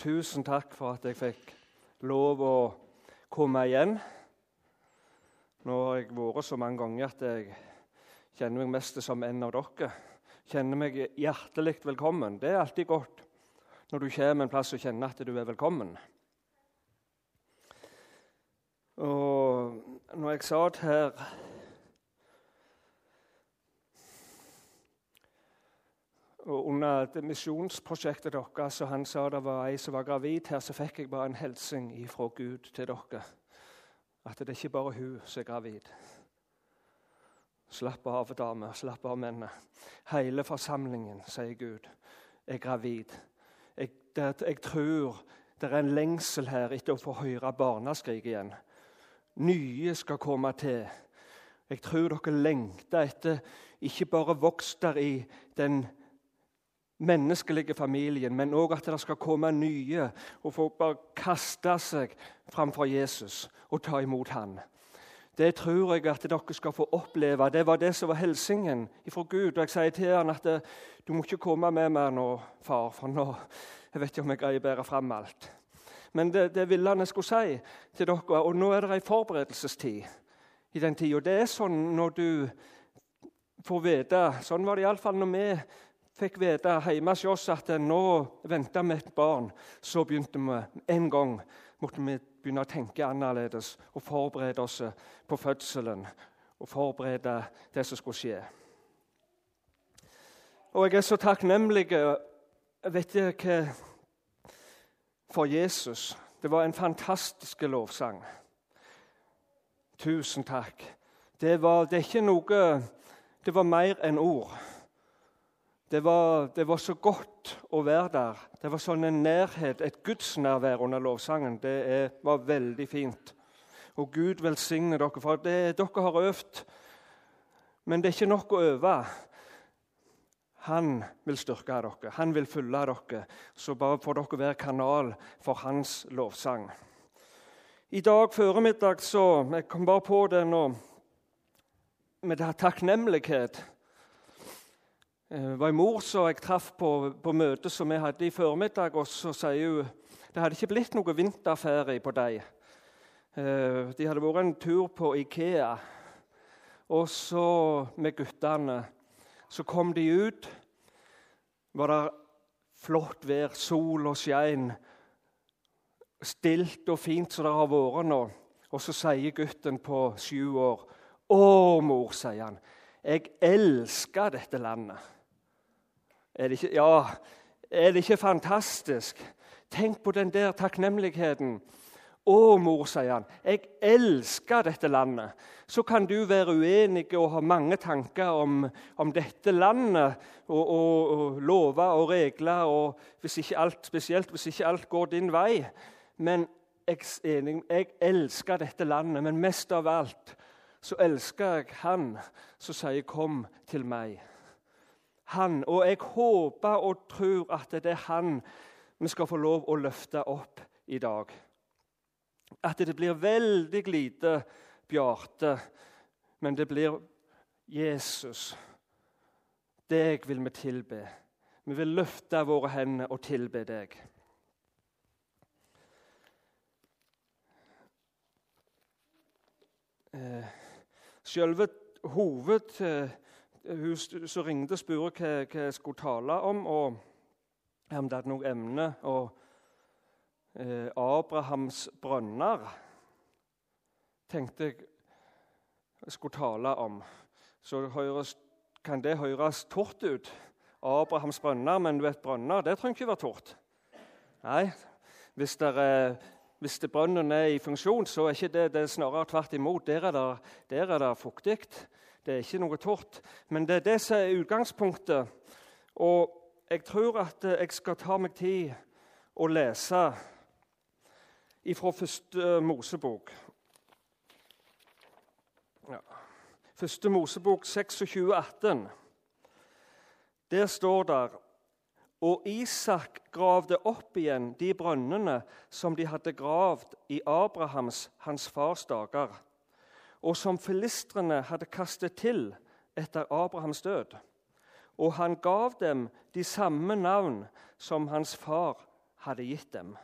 Tusen takk for at jeg fikk lov å komme igjen. Nå har jeg vært så mange ganger at jeg kjenner meg mest som en av dere. Kjenner meg hjertelig velkommen. Det er alltid godt når du kommer en plass og kjenner at du er velkommen. Og når jeg satt her under misjonsprosjektet deres, og han sa det var ei som var gravid her, så fikk jeg bare en hilsen fra Gud til dere. At det er ikke bare hun som er gravid. Slapp av, dame. Slapp av, mennene. Hele forsamlingen, sier Gud, er gravid. Jeg, det, jeg tror det er en lengsel her etter å få høre barneskrik igjen. Nye skal komme til. Jeg tror dere lengter etter ikke bare vokst der i den menneskelige familien, men òg at det skal komme nye og få bare kaste seg framfor Jesus og ta imot han. Det tror jeg at dere skal få oppleve. Det var det som var hilsingen fra Gud. Og jeg sier til han at du må ikke komme med meg nå, far, for nå jeg vet ikke om jeg greier å bære fram alt. Men det, det ville han jeg skulle si til dere. Og nå er det ei forberedelsestid i den tida. Det er sånn når du får vite Sånn var det iallfall når vi fikk vite hjemme hos oss at nå venta vi et barn, så begynte vi en gang måtte vi begynne å tenke annerledes og forberede oss på fødselen. Og forberede det som skulle skje. Og jeg er så takknemlig vet ikke hva, for Jesus. Det var en fantastisk lovsang. Tusen takk. Det var, det er ikke noe Det var mer enn ord. Det var, det var, så godt å være der. Det var sånn en nærhet, et gudsnærvær under lovsangen. Det er, var veldig fint. Og Gud velsigne dere, for det, dere har øvd. Men det er ikke nok å øve. Han vil styrke dere, han vil følge dere. Så bare får dere være kanal for hans lovsang. I dag formiddag så Jeg kom bare på det nå med takknemlighet. Det eh, var en mor som jeg traff på, på møtet som vi hadde i formiddag. og Så sier hun det hadde ikke blitt noe vinterferie på dem. Eh, de hadde vært en tur på Ikea. Og så med guttene. Så kom de ut. Var det flott vær, sol og skein. Stilt og fint som det har vært nå. Og så sier gutten på sju år 'Å, mor', sier han. 'Jeg elsker dette landet.' Er det ikke, ja, er det ikke fantastisk? Tenk på den der takknemligheten. Å, mor, sier han, jeg elsker dette landet. Så kan du være uenig og ha mange tanker om, om dette landet og, og, og lover og regler, og hvis ikke alt, spesielt hvis ikke alt går din vei. Men jeg, enig, jeg elsker dette landet, men mest av alt så elsker jeg Han som sier 'kom til meg' han. Og jeg håper og tror at det er han vi skal få lov å løfte opp i dag. At det blir veldig lite Bjarte, men det blir Jesus. Deg vil vi tilbe. Vi vil løfte våre hender og tilbe deg. Eh, selve hoved eh, hun som ringte, spurte hva, hva, jeg skulle tale om, og om det hadde noe emne. Og eh, Abrahams brønner tenkte jeg skulle tale om. Så høres, kan det høres tort ut. Abrahams brønner, men du vet, brønner det trenger ikke være tort. Nei, hvis, er, hvis brønnen er i funksjon, så er ikke det, det er snarere tvert imot. Der er det, der er det fuktig. Det er ikke noe tort. Men det er det som er utgangspunktet. Og jeg tror at jeg skal ta meg tid å lese ifra første Mosebok. Ja. Første Mosebok 26, 18. Der står det og Isak gravde opp igjen de brønnene som de hadde gravd i Abrahams, hans fars dager og som filistrene hadde kastet til etter Abrahams død. Og han gav dem de samme navn som hans far hadde gitt dem.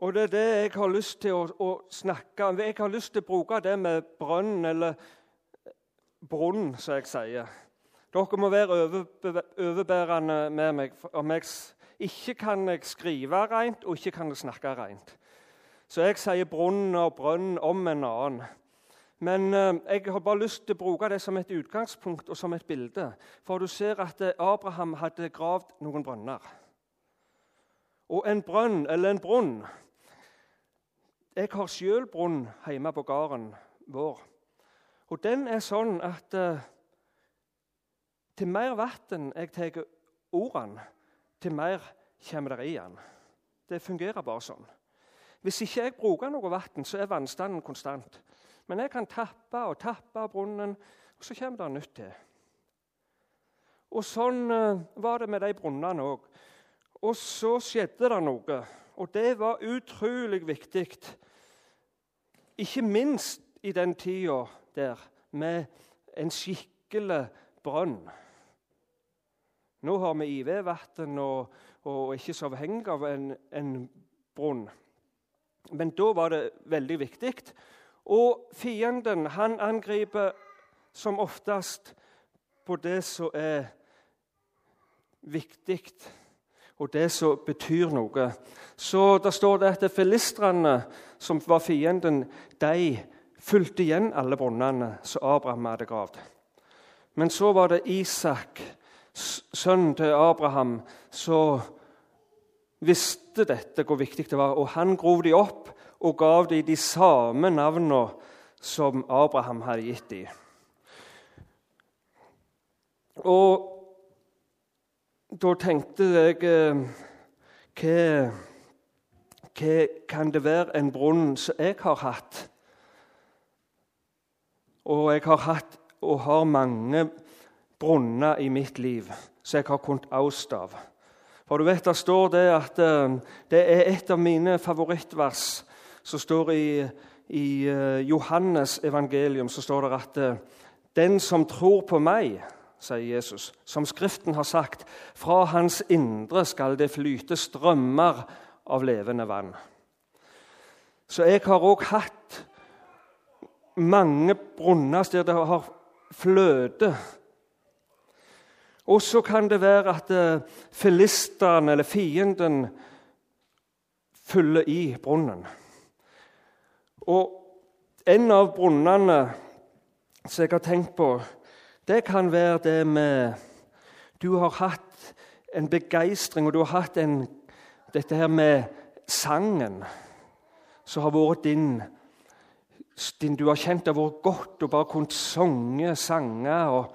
Og Det er det jeg har lyst til å, å, snakke om. Jeg har lyst til å bruke det med brønn, eller brunn, som jeg sier. Dere må være overbærende med meg. Om jeg ikke kan jeg skrive rent, og ikke kan jeg snakke rent. Så jeg sier brunn og brønn om en annen. Men eh, jeg har bare lyst til å bruke det som et utgangspunkt og som et bilde. For du ser at Abraham hadde gravd noen brønner. Og en brønn, eller en brunn jeg har sjøl brunn hjemme på gården vår. Og den er sånn at uh, til mer vann jeg tar ordene, til mer kommer det i den. Det fungerer bare sånn. Hvis ikke jeg bruker noe vann, så er vannstanden konstant. Men jeg kan tappe og tappe brunnen, og så kommer det nytt til. Og Sånn uh, var det med de brunnene òg. Og så skjedde det noe. Og det var utrolig viktig. Ikke minst i den tida der med en skikkelig brønn. Nå har vi IV-vann og, og ikke så avhengig av en, en brunn. Men da var det veldig viktig. Og fienden han angriper som oftest på det som er viktig og det som betyr noe. Så det står det at filistrene, som var fienden, de fulgte igjen alle brunnene som Abraham hadde gravd. Men så var det Isak, sønnen til Abraham, så visste dette, hvor viktig det var. Og han grov de opp og gav de de samme navnene som Abraham hadde gitt dem. Og da tenkte jeg eh, hva, hva kan det være en brunn som jeg har hatt? Og jeg har hatt og har mange brunner i mitt liv som jeg har kunnet avste av. For du vet, Det står det at eh, det er et av mine favorittvers som står i, i eh, Johannes evangelium. Så står det at den som tror på meg sier Jesus. Som Skriften har sagt, fra hans indre skal det flyte strømmer av levende vann. Så jeg har òg hatt mange brunner der det har fløte. Og så kan det være at filisteren filistene, eller fienden, fyller i brunnen. Og en av brunnene som jeg har tenkt på, det kan være det med Du har hatt en begeistring, og du har hatt en, dette her med sangen, som har vært din, din Du har kjent det har vært godt å bare kunne synge sanger. Og,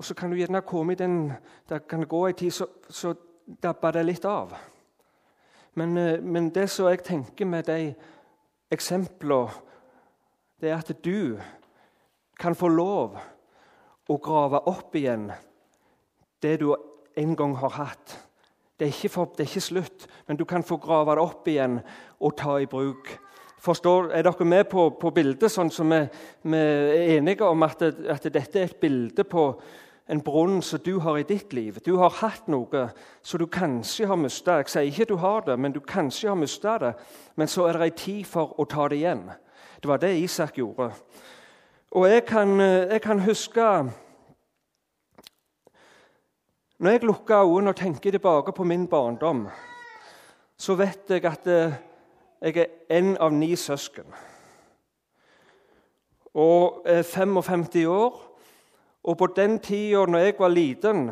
og, så kan du gjerne komme i den Det kan gå en tid, så, så dabber det litt av. Men, eh, men det som jeg tenker med de eksemplene, det er at du kan få lov å grave opp igjen det du en gang har hatt. Det er, for, det er ikke, slutt, men du kan få grave det opp igjen og ta i bruk. Forstår, er dere med på, på bildet, sånn som vi, vi, er enige om at, at, dette er et bilde på en brunn som du har i ditt liv? Du har hatt noe som du kanskje har mista. Jeg sier ikke du har det, men du kanskje har mista det. Men så er det en tid for å ta det igjen. Det var det Isak gjorde. Og jeg kan, eh, jeg kan huske Når jeg lukker øynene og tenker tilbake på min barndom, så vet jeg at eh, jeg er en av ni søsken. Og er 55 år. Og på den tida når jeg var liten,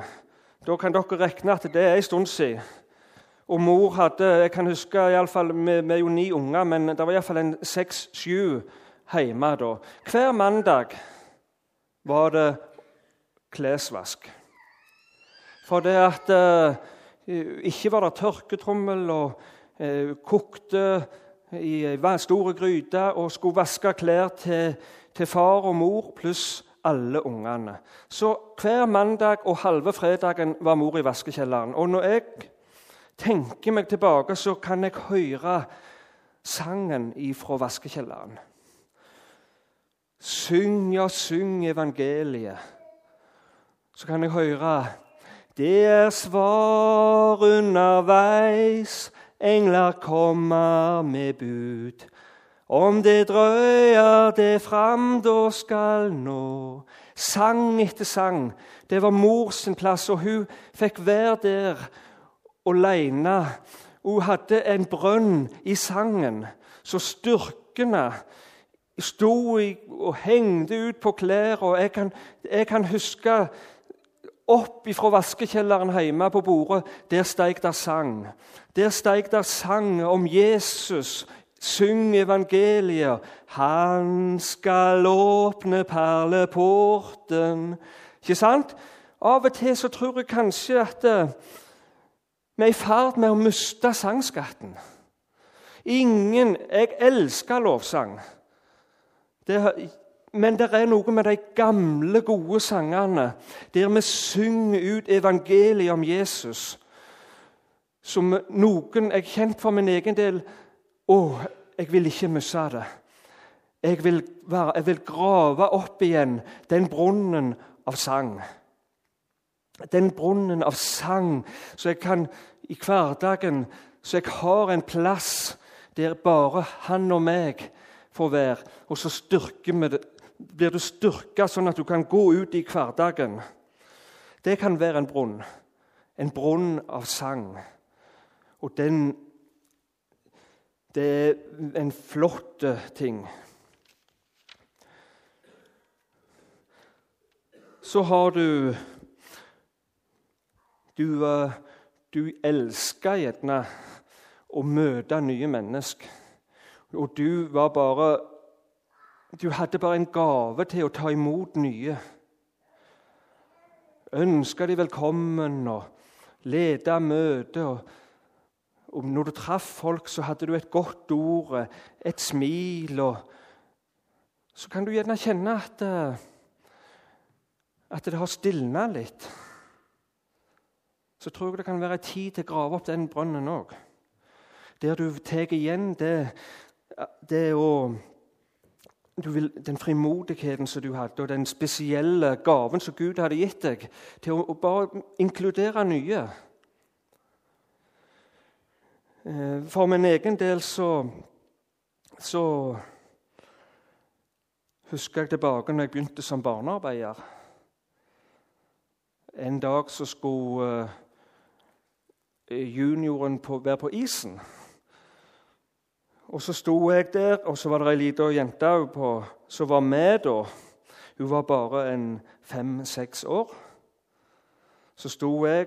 da kan dere regne at det er en stund siden. Og mor hadde jeg kan huske, i alle fall, Vi er jo ni unger, men det var iallfall seks-sju hjemme da. Hver mandag var det klesvask. For det at eh, ikke var det tørketrommel og eh, kokte i ei stor og skulle vaske klær til, til far og mor pluss alle ungene. Så hver mandag og halve fredagen var mor i vaskekjelleren. Og når jeg tenker meg tilbake, så kan jeg høre sangen fra vaskekjelleren. Syng, ja, syng evangeliet. så kan jeg høre Det er svar underveis, engler kommer med bud. Om det drøyer det fram, da skal nå. Sang etter sang. Det var mor sin plass, og hun fikk være der alene. Hun hadde en brønn i sangen, så styrkene sto og hengte ut på klær. Jeg kan, jeg kan huske opp fra vaskekjelleren hjemme på bordet. Der steig der sang. Der steig der sang om Jesus. Syng evangeliet. Han skal åpne perleporten. Ikke sant? Av og til så tror jeg kanskje at uh, vi er i ferd med å miste sangskatten. Ingen Jeg elsker lovsang. Det, men det er noe med de gamle, gode sangene der vi synger ut evangeliet om Jesus, som noen Jeg kjent for min egen del Å, jeg vil ikke miste det. Jeg vil, være, jeg vil grave opp igjen den brunnen av sang. Den brunnen av sang, så jeg kan i hverdagen Så jeg har en plass der bare han og meg får være. Og så blir du styrka sånn at du kan gå ut i hverdagen. Det kan være en brunn. En brunn av sang. Og den Det er en flott ting. Så har du Du, du elsker gjerne å møte nye mennesker. Og du var bare Du hadde bare en gave til å ta imot nye. Ønske de velkommen og lede møtet. Og, når du traff folk, så hadde du et godt ord, et smil. og Så kan du gjerne kjenne at, eh, at det har stilna litt. Så tror jeg det kan være tid til å grave opp den brønnen òg. Der du tar igjen det det å vil, Den frimodigheten som du hadde, og den spesielle gaven som Gud hadde gitt deg, til å, å bare inkludere nye. Eh, for min egen del så, så husker jeg tilbake når jeg begynte som barnearbeider. En dag så skulle eh, junioren på, være på isen. Og så sto jeg der, og så var det ei lita jente som var med da. Hun var bare en fem-seks år. Så sto jeg,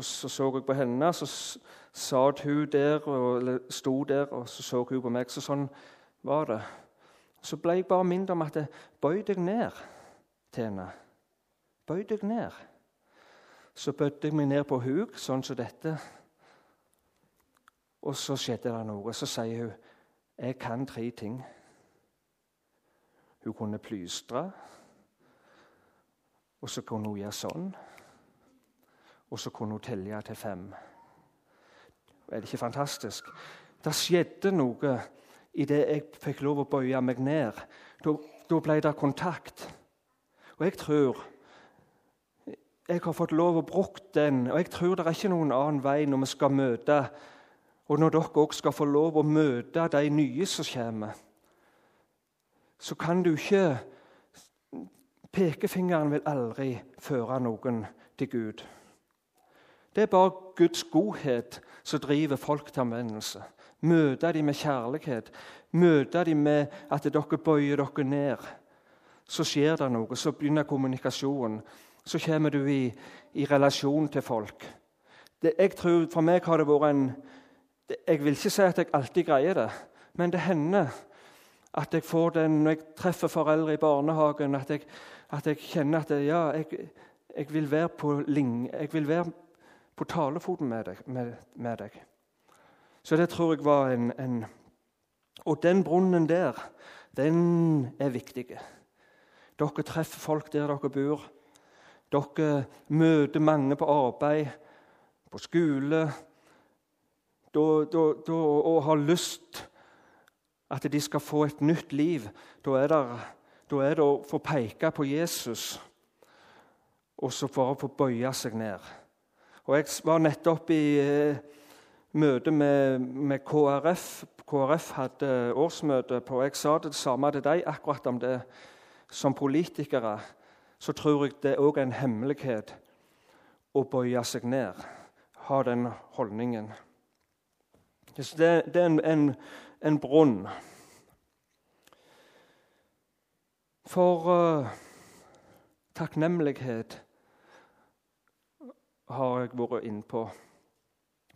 så så jeg på henne. Så satt hun der, eller sto der, og så så hun på meg. Så sånn var det. Så ble jeg bare minnet om at jeg bøy deg ned til henne. Bøy deg ned. Så bødde jeg meg ned på huk, sånn som dette. Og så skjedde det noe. Så sier hun jeg kan tre ting. Hun kunne plystre, og så kunne hun gjøre sånn. Og så kunne hun telle til fem. Er det ikke fantastisk? Det skjedde noe idet jeg fikk lov å bøye meg ned. Da, ble det kontakt. Og jeg tror jeg har fått lov å bruke den, og jeg tror det er ikke noen annen vei når vi skal møte og når dere òg skal få lov å møte de nye som kommer, så kan du ikke Pekefingeren vil aldri føre noen til Gud. Det er bare Guds godhet som driver folk til omvendelse. Møte dem med kjærlighet. Møte dem med at dere bøyer dere ned. Så skjer det noe, så begynner kommunikasjonen. Så kommer du i, i relasjon til folk. Det, jeg tror, For meg har det vært en jeg vil ikke si at jeg alltid greier det, men det hender at jeg får den når jeg treffer foreldre i barnehagen, at jeg, at jeg kjenner at jeg, ja, jeg, jeg, vil være på jeg vil være på talefoten med deg, med, med deg. Så det tror jeg var en, en Og den brunnen der, den er viktig. Dere treffer folk der dere bor. Dere møter mange på arbeid, på skole, da, da, da, og har lyst at de skal få et nytt liv, da er det, da er det å få peke på Jesus. og så bare få bøye seg ned. Og Jeg var nettopp i eh, møte med, med, KrF. KrF hadde årsmøte på og Jeg sa det samme til deg akkurat om det. Som politikere så tror jeg det òg er en hemmelighet å bøye seg ned. Ha den holdningen. Det, det er en, en, en brunn. For uh, takknemlighet har jeg vært innpå.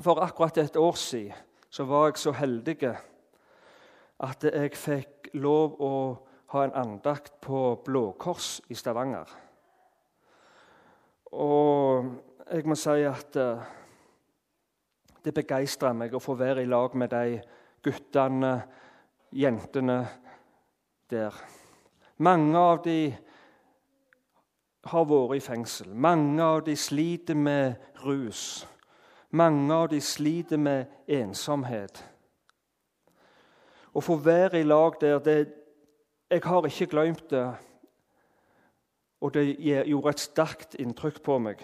For akkurat et år siden så var jeg så heldig at jeg fikk lov å ha en andakt på Blå Kors i Stavanger. Og jeg må si at uh, det begeistra meg å få være i lag med de guttene, jentene der. Mange av de har vært i fengsel. Mange av de sliter med rus. Mange av de sliter med ensomhet. Å få være i lag der det, Jeg har ikke glemt det, og det gjorde et sterkt inntrykk på meg.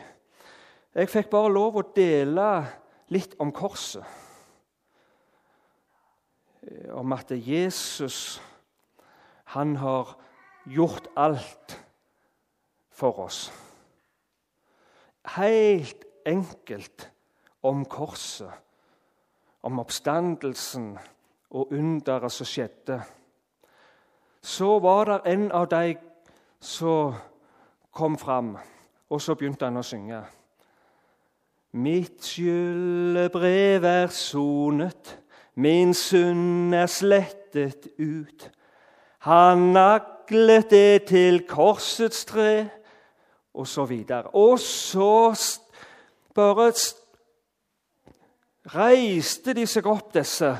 Jeg fikk bare lov å dele litt om korset. Om at Jesus, han har gjort alt for oss. Helt enkelt om korset, om oppstandelsen og underet som skjedde. Så var det en av de som kom fram, og så begynte han å synge. Mitt skyldebrev er sonet, min synd er slettet ut. Han naglet det til korsets tre og så videre. Og så bare reiste de seg opp, disse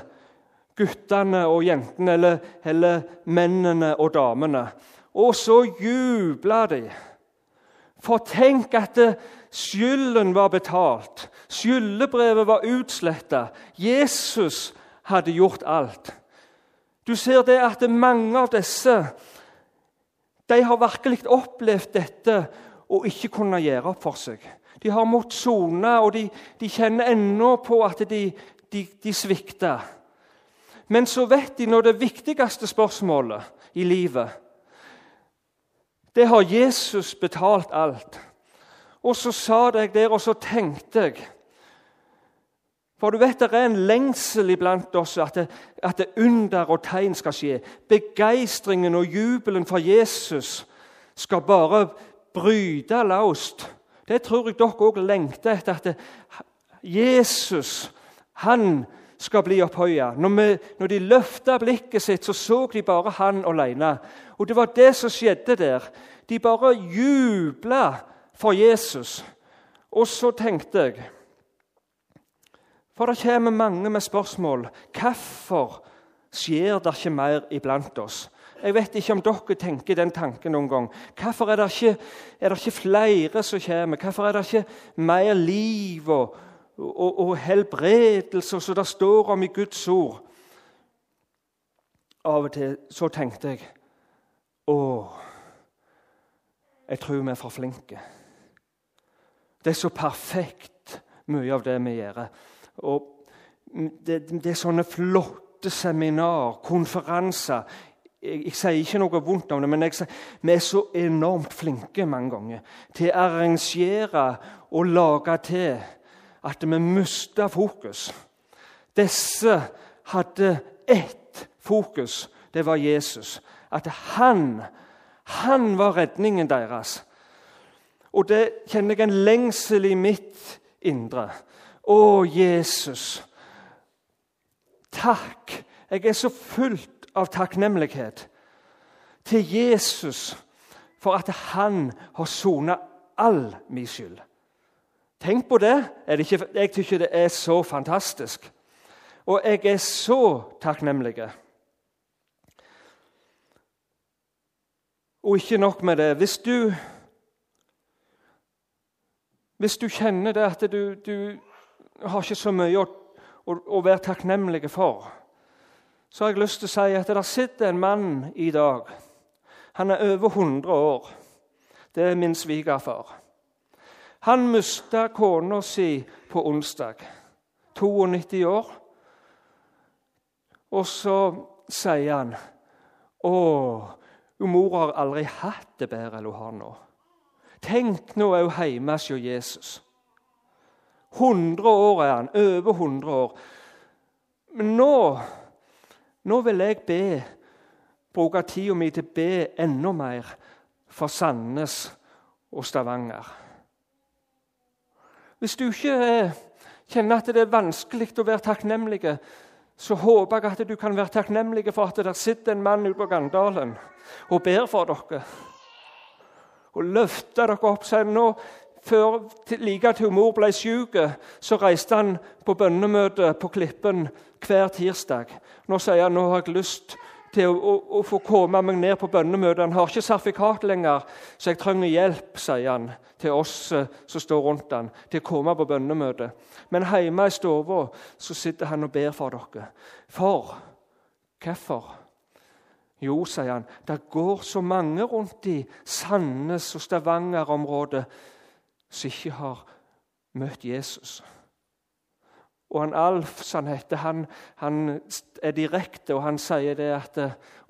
guttene og jentene, eller, eller mennene og damene. Og så jubla de. For tenk at skylden var betalt. Skyldebrevet var utsletta. Jesus hadde gjort alt. Du ser det at mange av disse de har virkelig opplevd dette og ikke kunne gjøre opp for seg. De har måttet sone, og de, de, kjenner ennå på at de, de, de svikter. Men så vet de når det viktigste spørsmålet i livet Det har Jesus betalt alt. Og så sa jeg der, og så tenkte jeg For du vet, det er en lengsel iblant oss at, det, at det under og tegn skal skje. Begeistringen og jubelen for Jesus skal bare bryte løst. Det tror jeg dere òg lengter etter. At Jesus han skal bli opphøya. Når, når de løfta blikket sitt, så så de bare han alene. Og det var det som skjedde der. De bare jubla for Jesus. Og så tenkte jeg For det kommer mange med spørsmål. Hvorfor skjer det ikke mer iblant oss? Jeg vet ikke om dere tenker den tanken noen gang. Hvorfor er det ikke, er det ikke flere som kommer? Hvorfor er det ikke mer liv og, og, og helbredelse som det står om i Guds ord? Av og til så tenkte jeg Å, jeg tror vi er for flinke. Det er så perfekt, mye av det vi gjør. Og det, det er sånne flotte seminar, konferanser jeg, jeg, sier ikke noe vondt om det, men jeg, vi er så enormt flinke mange ganger til å arrangere og lage til at vi mister fokus. Disse hadde ett fokus. Det var Jesus. At han, han var redningen deres. Og det kjenner jeg en lengsel i mitt indre. Å, Jesus. Takk. Jeg er så fullt av takknemlighet til Jesus for at han har sona all min skyld. Tenk på det. jeg syns det er så fantastisk. Og jeg er så takknemlig. Og ikke nok med det. Hvis du, hvis du kjenner det at du, du har ikke så mye å, å være takknemlig for så har jeg lyst til å si at det sitter en mann i dag. Han er over 100 år. Det er min svigerfar. Han mista kona si på onsdag. 92 år. Og så sier han Å, mor har aldri hatt det bedre enn hun har nå. Tenk nå er hun hjemme hos Jesus. 100 år er han. Over 100 år. Men nå, nå vil jeg be, bruke tida mi til å be enda mer for Sandnes og Stavanger. Hvis du ikke kjenner at det er vanskelig å være takknemlig, så håper jeg at du kan være takknemlig for at der sitter en mann ute på Gandalen og ber for dere. Og løfter dere opp. og sier nå før, like til mor ble syk, så reiste han på bønnemøte på Klippen hver tirsdag. Nå sier han nå har jeg lyst til å, å, å få komme meg ned på bønnemøte. Han har ikke sertifikat lenger, så jeg trenger hjelp, sier han til oss eh, som står rundt han, til å komme på bønnemøte. Men hjemme i stua sitter han og ber for dere. For hvorfor? Jo, sier han, det går så mange rundt i Sandnes og Stavanger-området som ikke har møtt Jesus. Og han Alf, som han heter, han, han, er direkte, og han sier det at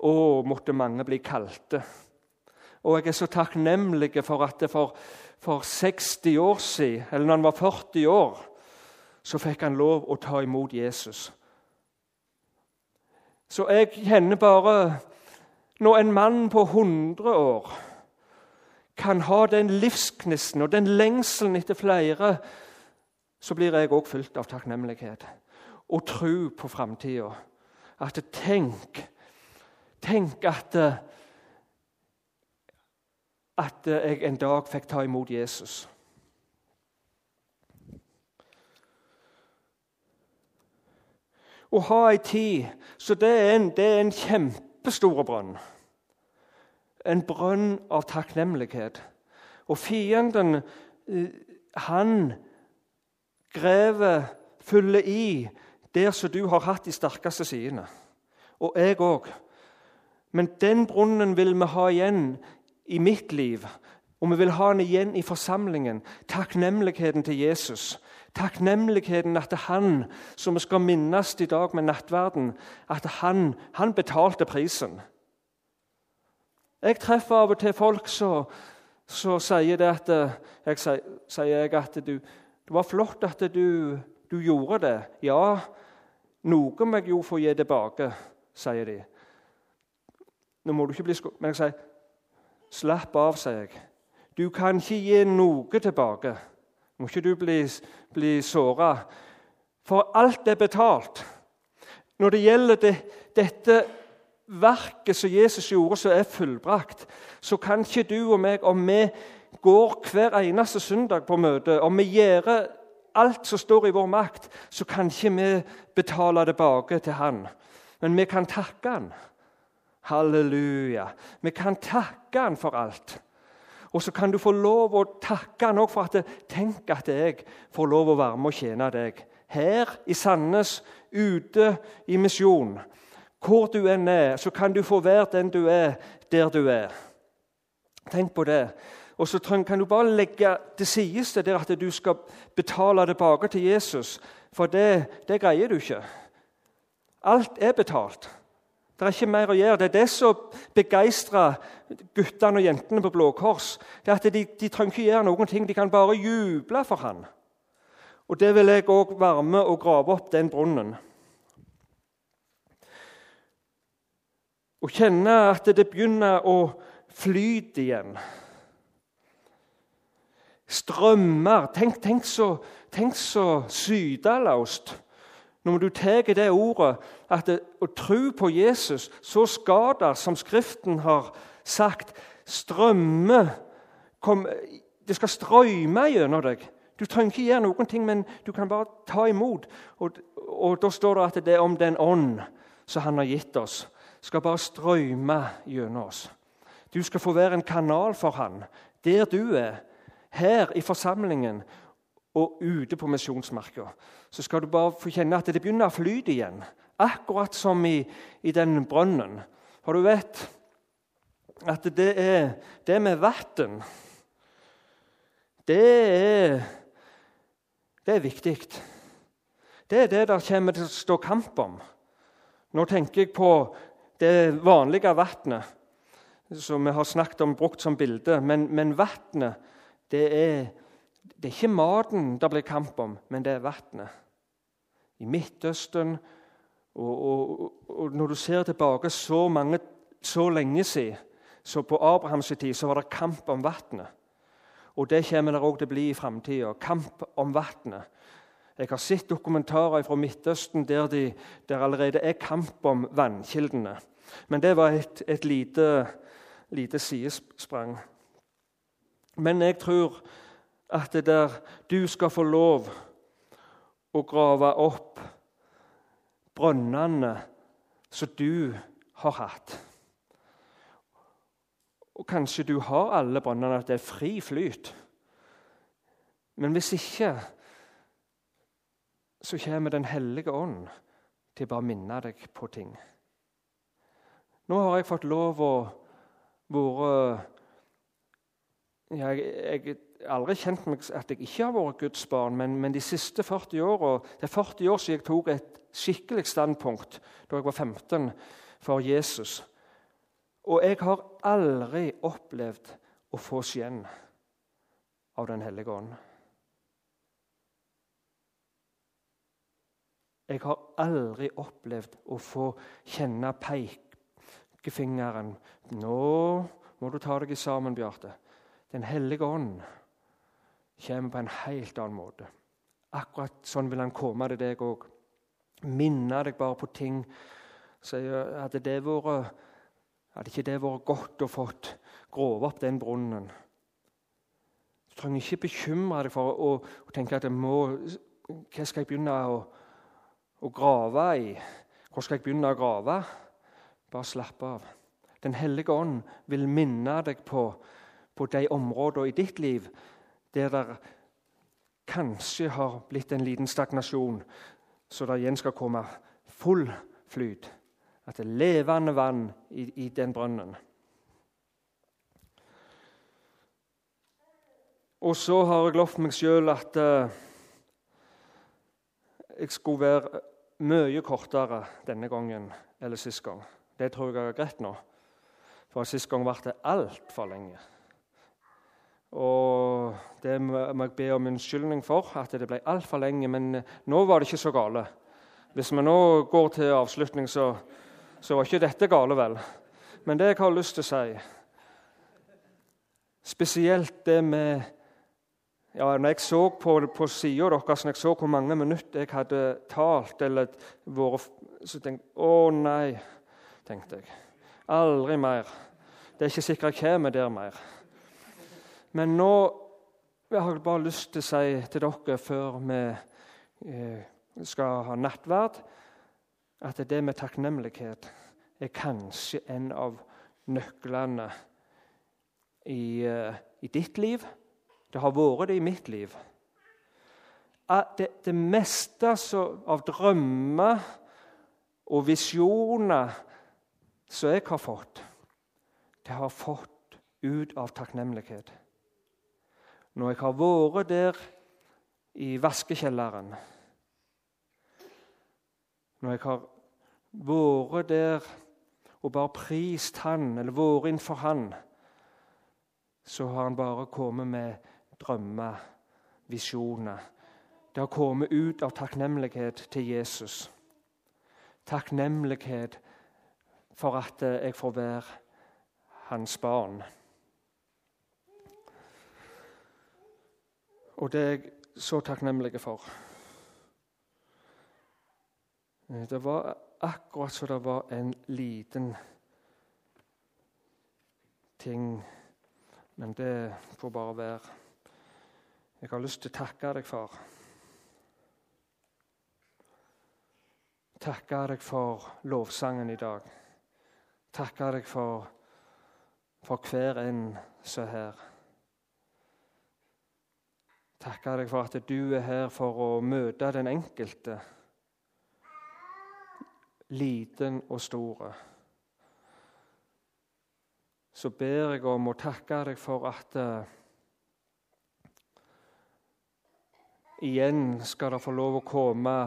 Å, måtte mange bli kalte. Og jeg er så takknemlig for at for, for 60 år siden, eller når han var 40 år, så fikk han lov å ta imot Jesus. Så jeg kjenner bare Når en mann på 100 år kan ha den livsgnisten og den lengselen etter flere, så blir jeg òg fylt av takknemlighet og tro på framtida. At tenk Tenk at, at jeg en dag fikk ta imot Jesus. Å ha ei tid Så det er en, det en kjempestor brønn en brønn av takknemlighet. Og fienden, eh, han graver, fyller i der som du har hatt de sterkeste sidene. Og jeg òg. Men den brunnen vil vi ha igjen i mitt liv. Og vi vil ha den igjen i forsamlingen. Takknemligheten til Jesus. Takknemligheten at det er han som vi skal minnes i dag med nattverden, at han, han betalte prisen. Jeg treffer av og til folk som sier det at eh, jeg sier at du, det var flott at du, du, gjorde det. Ja, noe må jeg jo få gi tilbake, sier de. Nå må du ikke bli sko... Men jeg sier slapp av, sier jeg. Du kan ikke gi noe tilbake. Må ikke du bli, bli såra. For alt er betalt. Når det gjelder det, dette verket som Jesus gjorde, som er fullbrakt, så kan ikke du og meg, om vi går hver eneste søndag på møte, om vi gjør alt som står i vår makt, så kan ikke vi betale tilbake til Han. Men vi kan takke Han. Halleluja. Vi kan takke Han for alt. Og så kan du få lov å takke Han òg for at Tenk at jeg får lov å være med og tjene deg. Her i Sandnes, ute i misjon. Hvor du enn er, så kan du få være den du er, der du er. Tenk på det. Og så kan du bare legge til side det at du skal betale tilbake til Jesus. For det, det greier du ikke. Alt er betalt. Det er ikke mer å gjøre. Det er det som begeistrer guttene og jentene på Blå Kors. Det at De, de trenger ikke gjøre noen ting, de kan bare juble for han. Og Det vil jeg òg være med og grave opp den brunnen. Og kjenne at det begynner å flyte igjen. Strømmer Tenk, tenk så, tenk så sydalaust. når du tar det ordet at det, å tro på Jesus, så skal som Skriften har sagt, strømme kom, Det skal strømme gjennom deg. Du trenger ikke gjøre noen ting, men du kan bare ta imot. Og, og Da står det at det er om den ånd som Han har gitt oss skal bare strømme gjennom oss. Du skal få være en kanal for han, der du er, her i forsamlingen og ute på misjonsmarka. Så skal du bare få kjenne at det begynner å flyte igjen. Akkurat som i, i den brønnen. For du vet at det er det med vann det er, det er viktig. Det er det der kommer til å stå kamp om. Nå tenker jeg på det vanlige vannet, som vi har snakket om brukt som bilde. Men, men vannet, det er, det er ikke maten det blir kamp om, men det er vannet. I Midtøsten og, og, og, når du ser tilbake så, mange, så lenge siden, så på Abrahams tid, så var det kamp om vannet. Og det kommer det òg til å bli i framtida. Kamp om vannet. Jeg har sett dokumentarer fra Midtøsten der de, allerede er kamp om vannkildene. Men det var et, et lite, lite sidesprang. Men jeg tror at det der du skal få lov å grave opp brønnene som du har hatt. Og kanskje du har alle brønnene, at det er fri flyt. Men hvis ikke, så kommer Den hellige ånd til å bare minne deg på ting. Nå har jeg fått lov å være jeg, jeg har aldri kjent meg at jeg ikke har vært Guds barn, men, men de siste 40 åra Det er 40 år siden jeg tok et skikkelig standpunkt da jeg var 15 for Jesus. Og jeg har aldri opplevd å få skjenn av Den hellige ånd. Jeg har aldri opplevd å få kjenne pekefingeren. 'Nå må du ta deg sammen, Bjarte.' Den hellige ånd kommer på en helt annen måte. Akkurat sånn vil han komme til deg òg. Minne deg bare på ting. Hadde, det vært, hadde ikke det vært godt å fått grove opp den brunnen? Du trenger ikke bekymre deg for å, å tenke at jeg må, hva skal jeg begynne å, å grave i? Hvor skal jeg begynne å grave? Bare slapp av. Den hellige ånd vil minne deg på på de områdene i ditt liv der det kanskje har blitt en liten stagnasjon, så det igjen skal komme full flyt. At det er levende vann i, i den brønnen. Og så har jeg lovt meg sjøl at uh, jeg skulle være mye kortere denne gangen eller sist gang. Det tror jeg er greit nå. For sist gang ble det altfor lenge. Og det må jeg be om unnskyldning for, at det ble altfor lenge. Men eh, nå var det ikke så gale. Hvis vi nå går til avslutning, så, så var ikke dette gale, vel. Men det jeg har lyst til å si Spesielt det med ja, når jeg så på, på sida deres, når jeg så hvor mange minutter jeg hadde talt eller vært Så tenkte jeg Å, nei, tenkte jeg. Aldri mer. Det er ikke sikkert jeg kommer der mer. Men nå jeg har bare lyst til å si til dere før vi eh, skal ha nattverd, at det med takknemlighet er kanskje en av nøklene i, eh, i ditt liv. Det har vært det i mitt liv. Det, det meste av drømmer og visjoner som jeg har fått, det har fått ut av takknemlighet. Når jeg har vært der i vaskekjelleren Når jeg har vært der og bare prist Han, eller vært innenfor Han, så har Han bare kommet med drømmer, visjoner. Det har kommet ut av takknemlighet til Jesus. Takknemlighet for at jeg får være hans barn. Og det er jeg så takknemlig for. Eh, det var akkurat som det var en liten ting, men det får bare være. Jeg har lyst til å takke deg, far. Takke deg for lovsangen i dag. Takke deg for, for hver en som er her takke deg for at du er her for å møte den enkelte, liten og store. Så ber jeg om å takke deg for at, eh, igjen skal det få lov å komme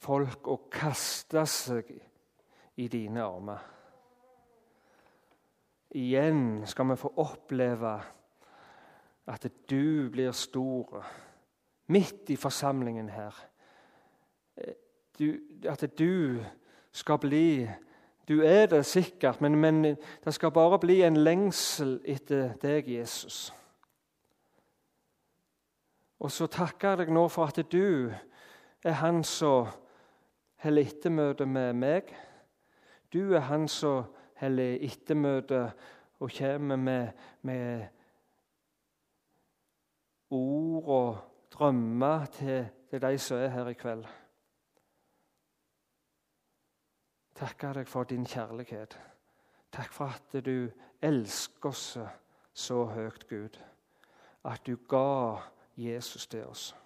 folk og kaste seg i dine armer. Igjen skal vi få oppleve at du blir stor midt i forsamlingen her. Du, at du skal bli Du er det sikkert, men, men det skal bare bli en lengsel etter deg, Jesus. Og så takker jeg deg nå for at du er han som holder ettermøte med meg. Du er han som holder ettermøte og kommer med, med ord og drømmer til, til de som er her i kveld. Takke deg for din kjærlighet. Takk for at du elsker oss så høyt, Gud. At du ga Jesus til oss.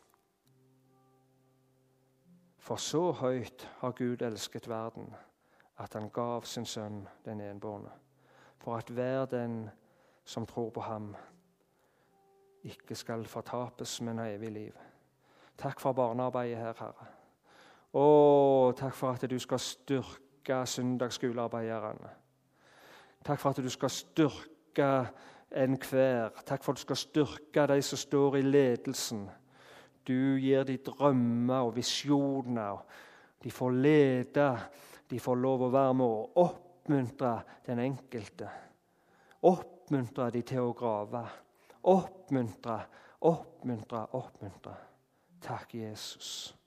For så høyt har Gud elsket verden, at han gav sin sønn den enbårne, for at hver den som tror på ham, ikke skal fortapes, men ha evig liv. Takk for barnearbeidet her, Herre. Å, takk for at du skal styrke søndagsskolearbeiderne. Takk for at du skal styrke enhver. Takk for at du skal styrke de som står i ledelsen. Du gir dem drømmer og visjoner. De får lede. De får lov å være med og oppmuntre den enkelte. Oppmuntre de til å grave. Oppmuntre, oppmuntre, oppmuntre. Takk, Jesus.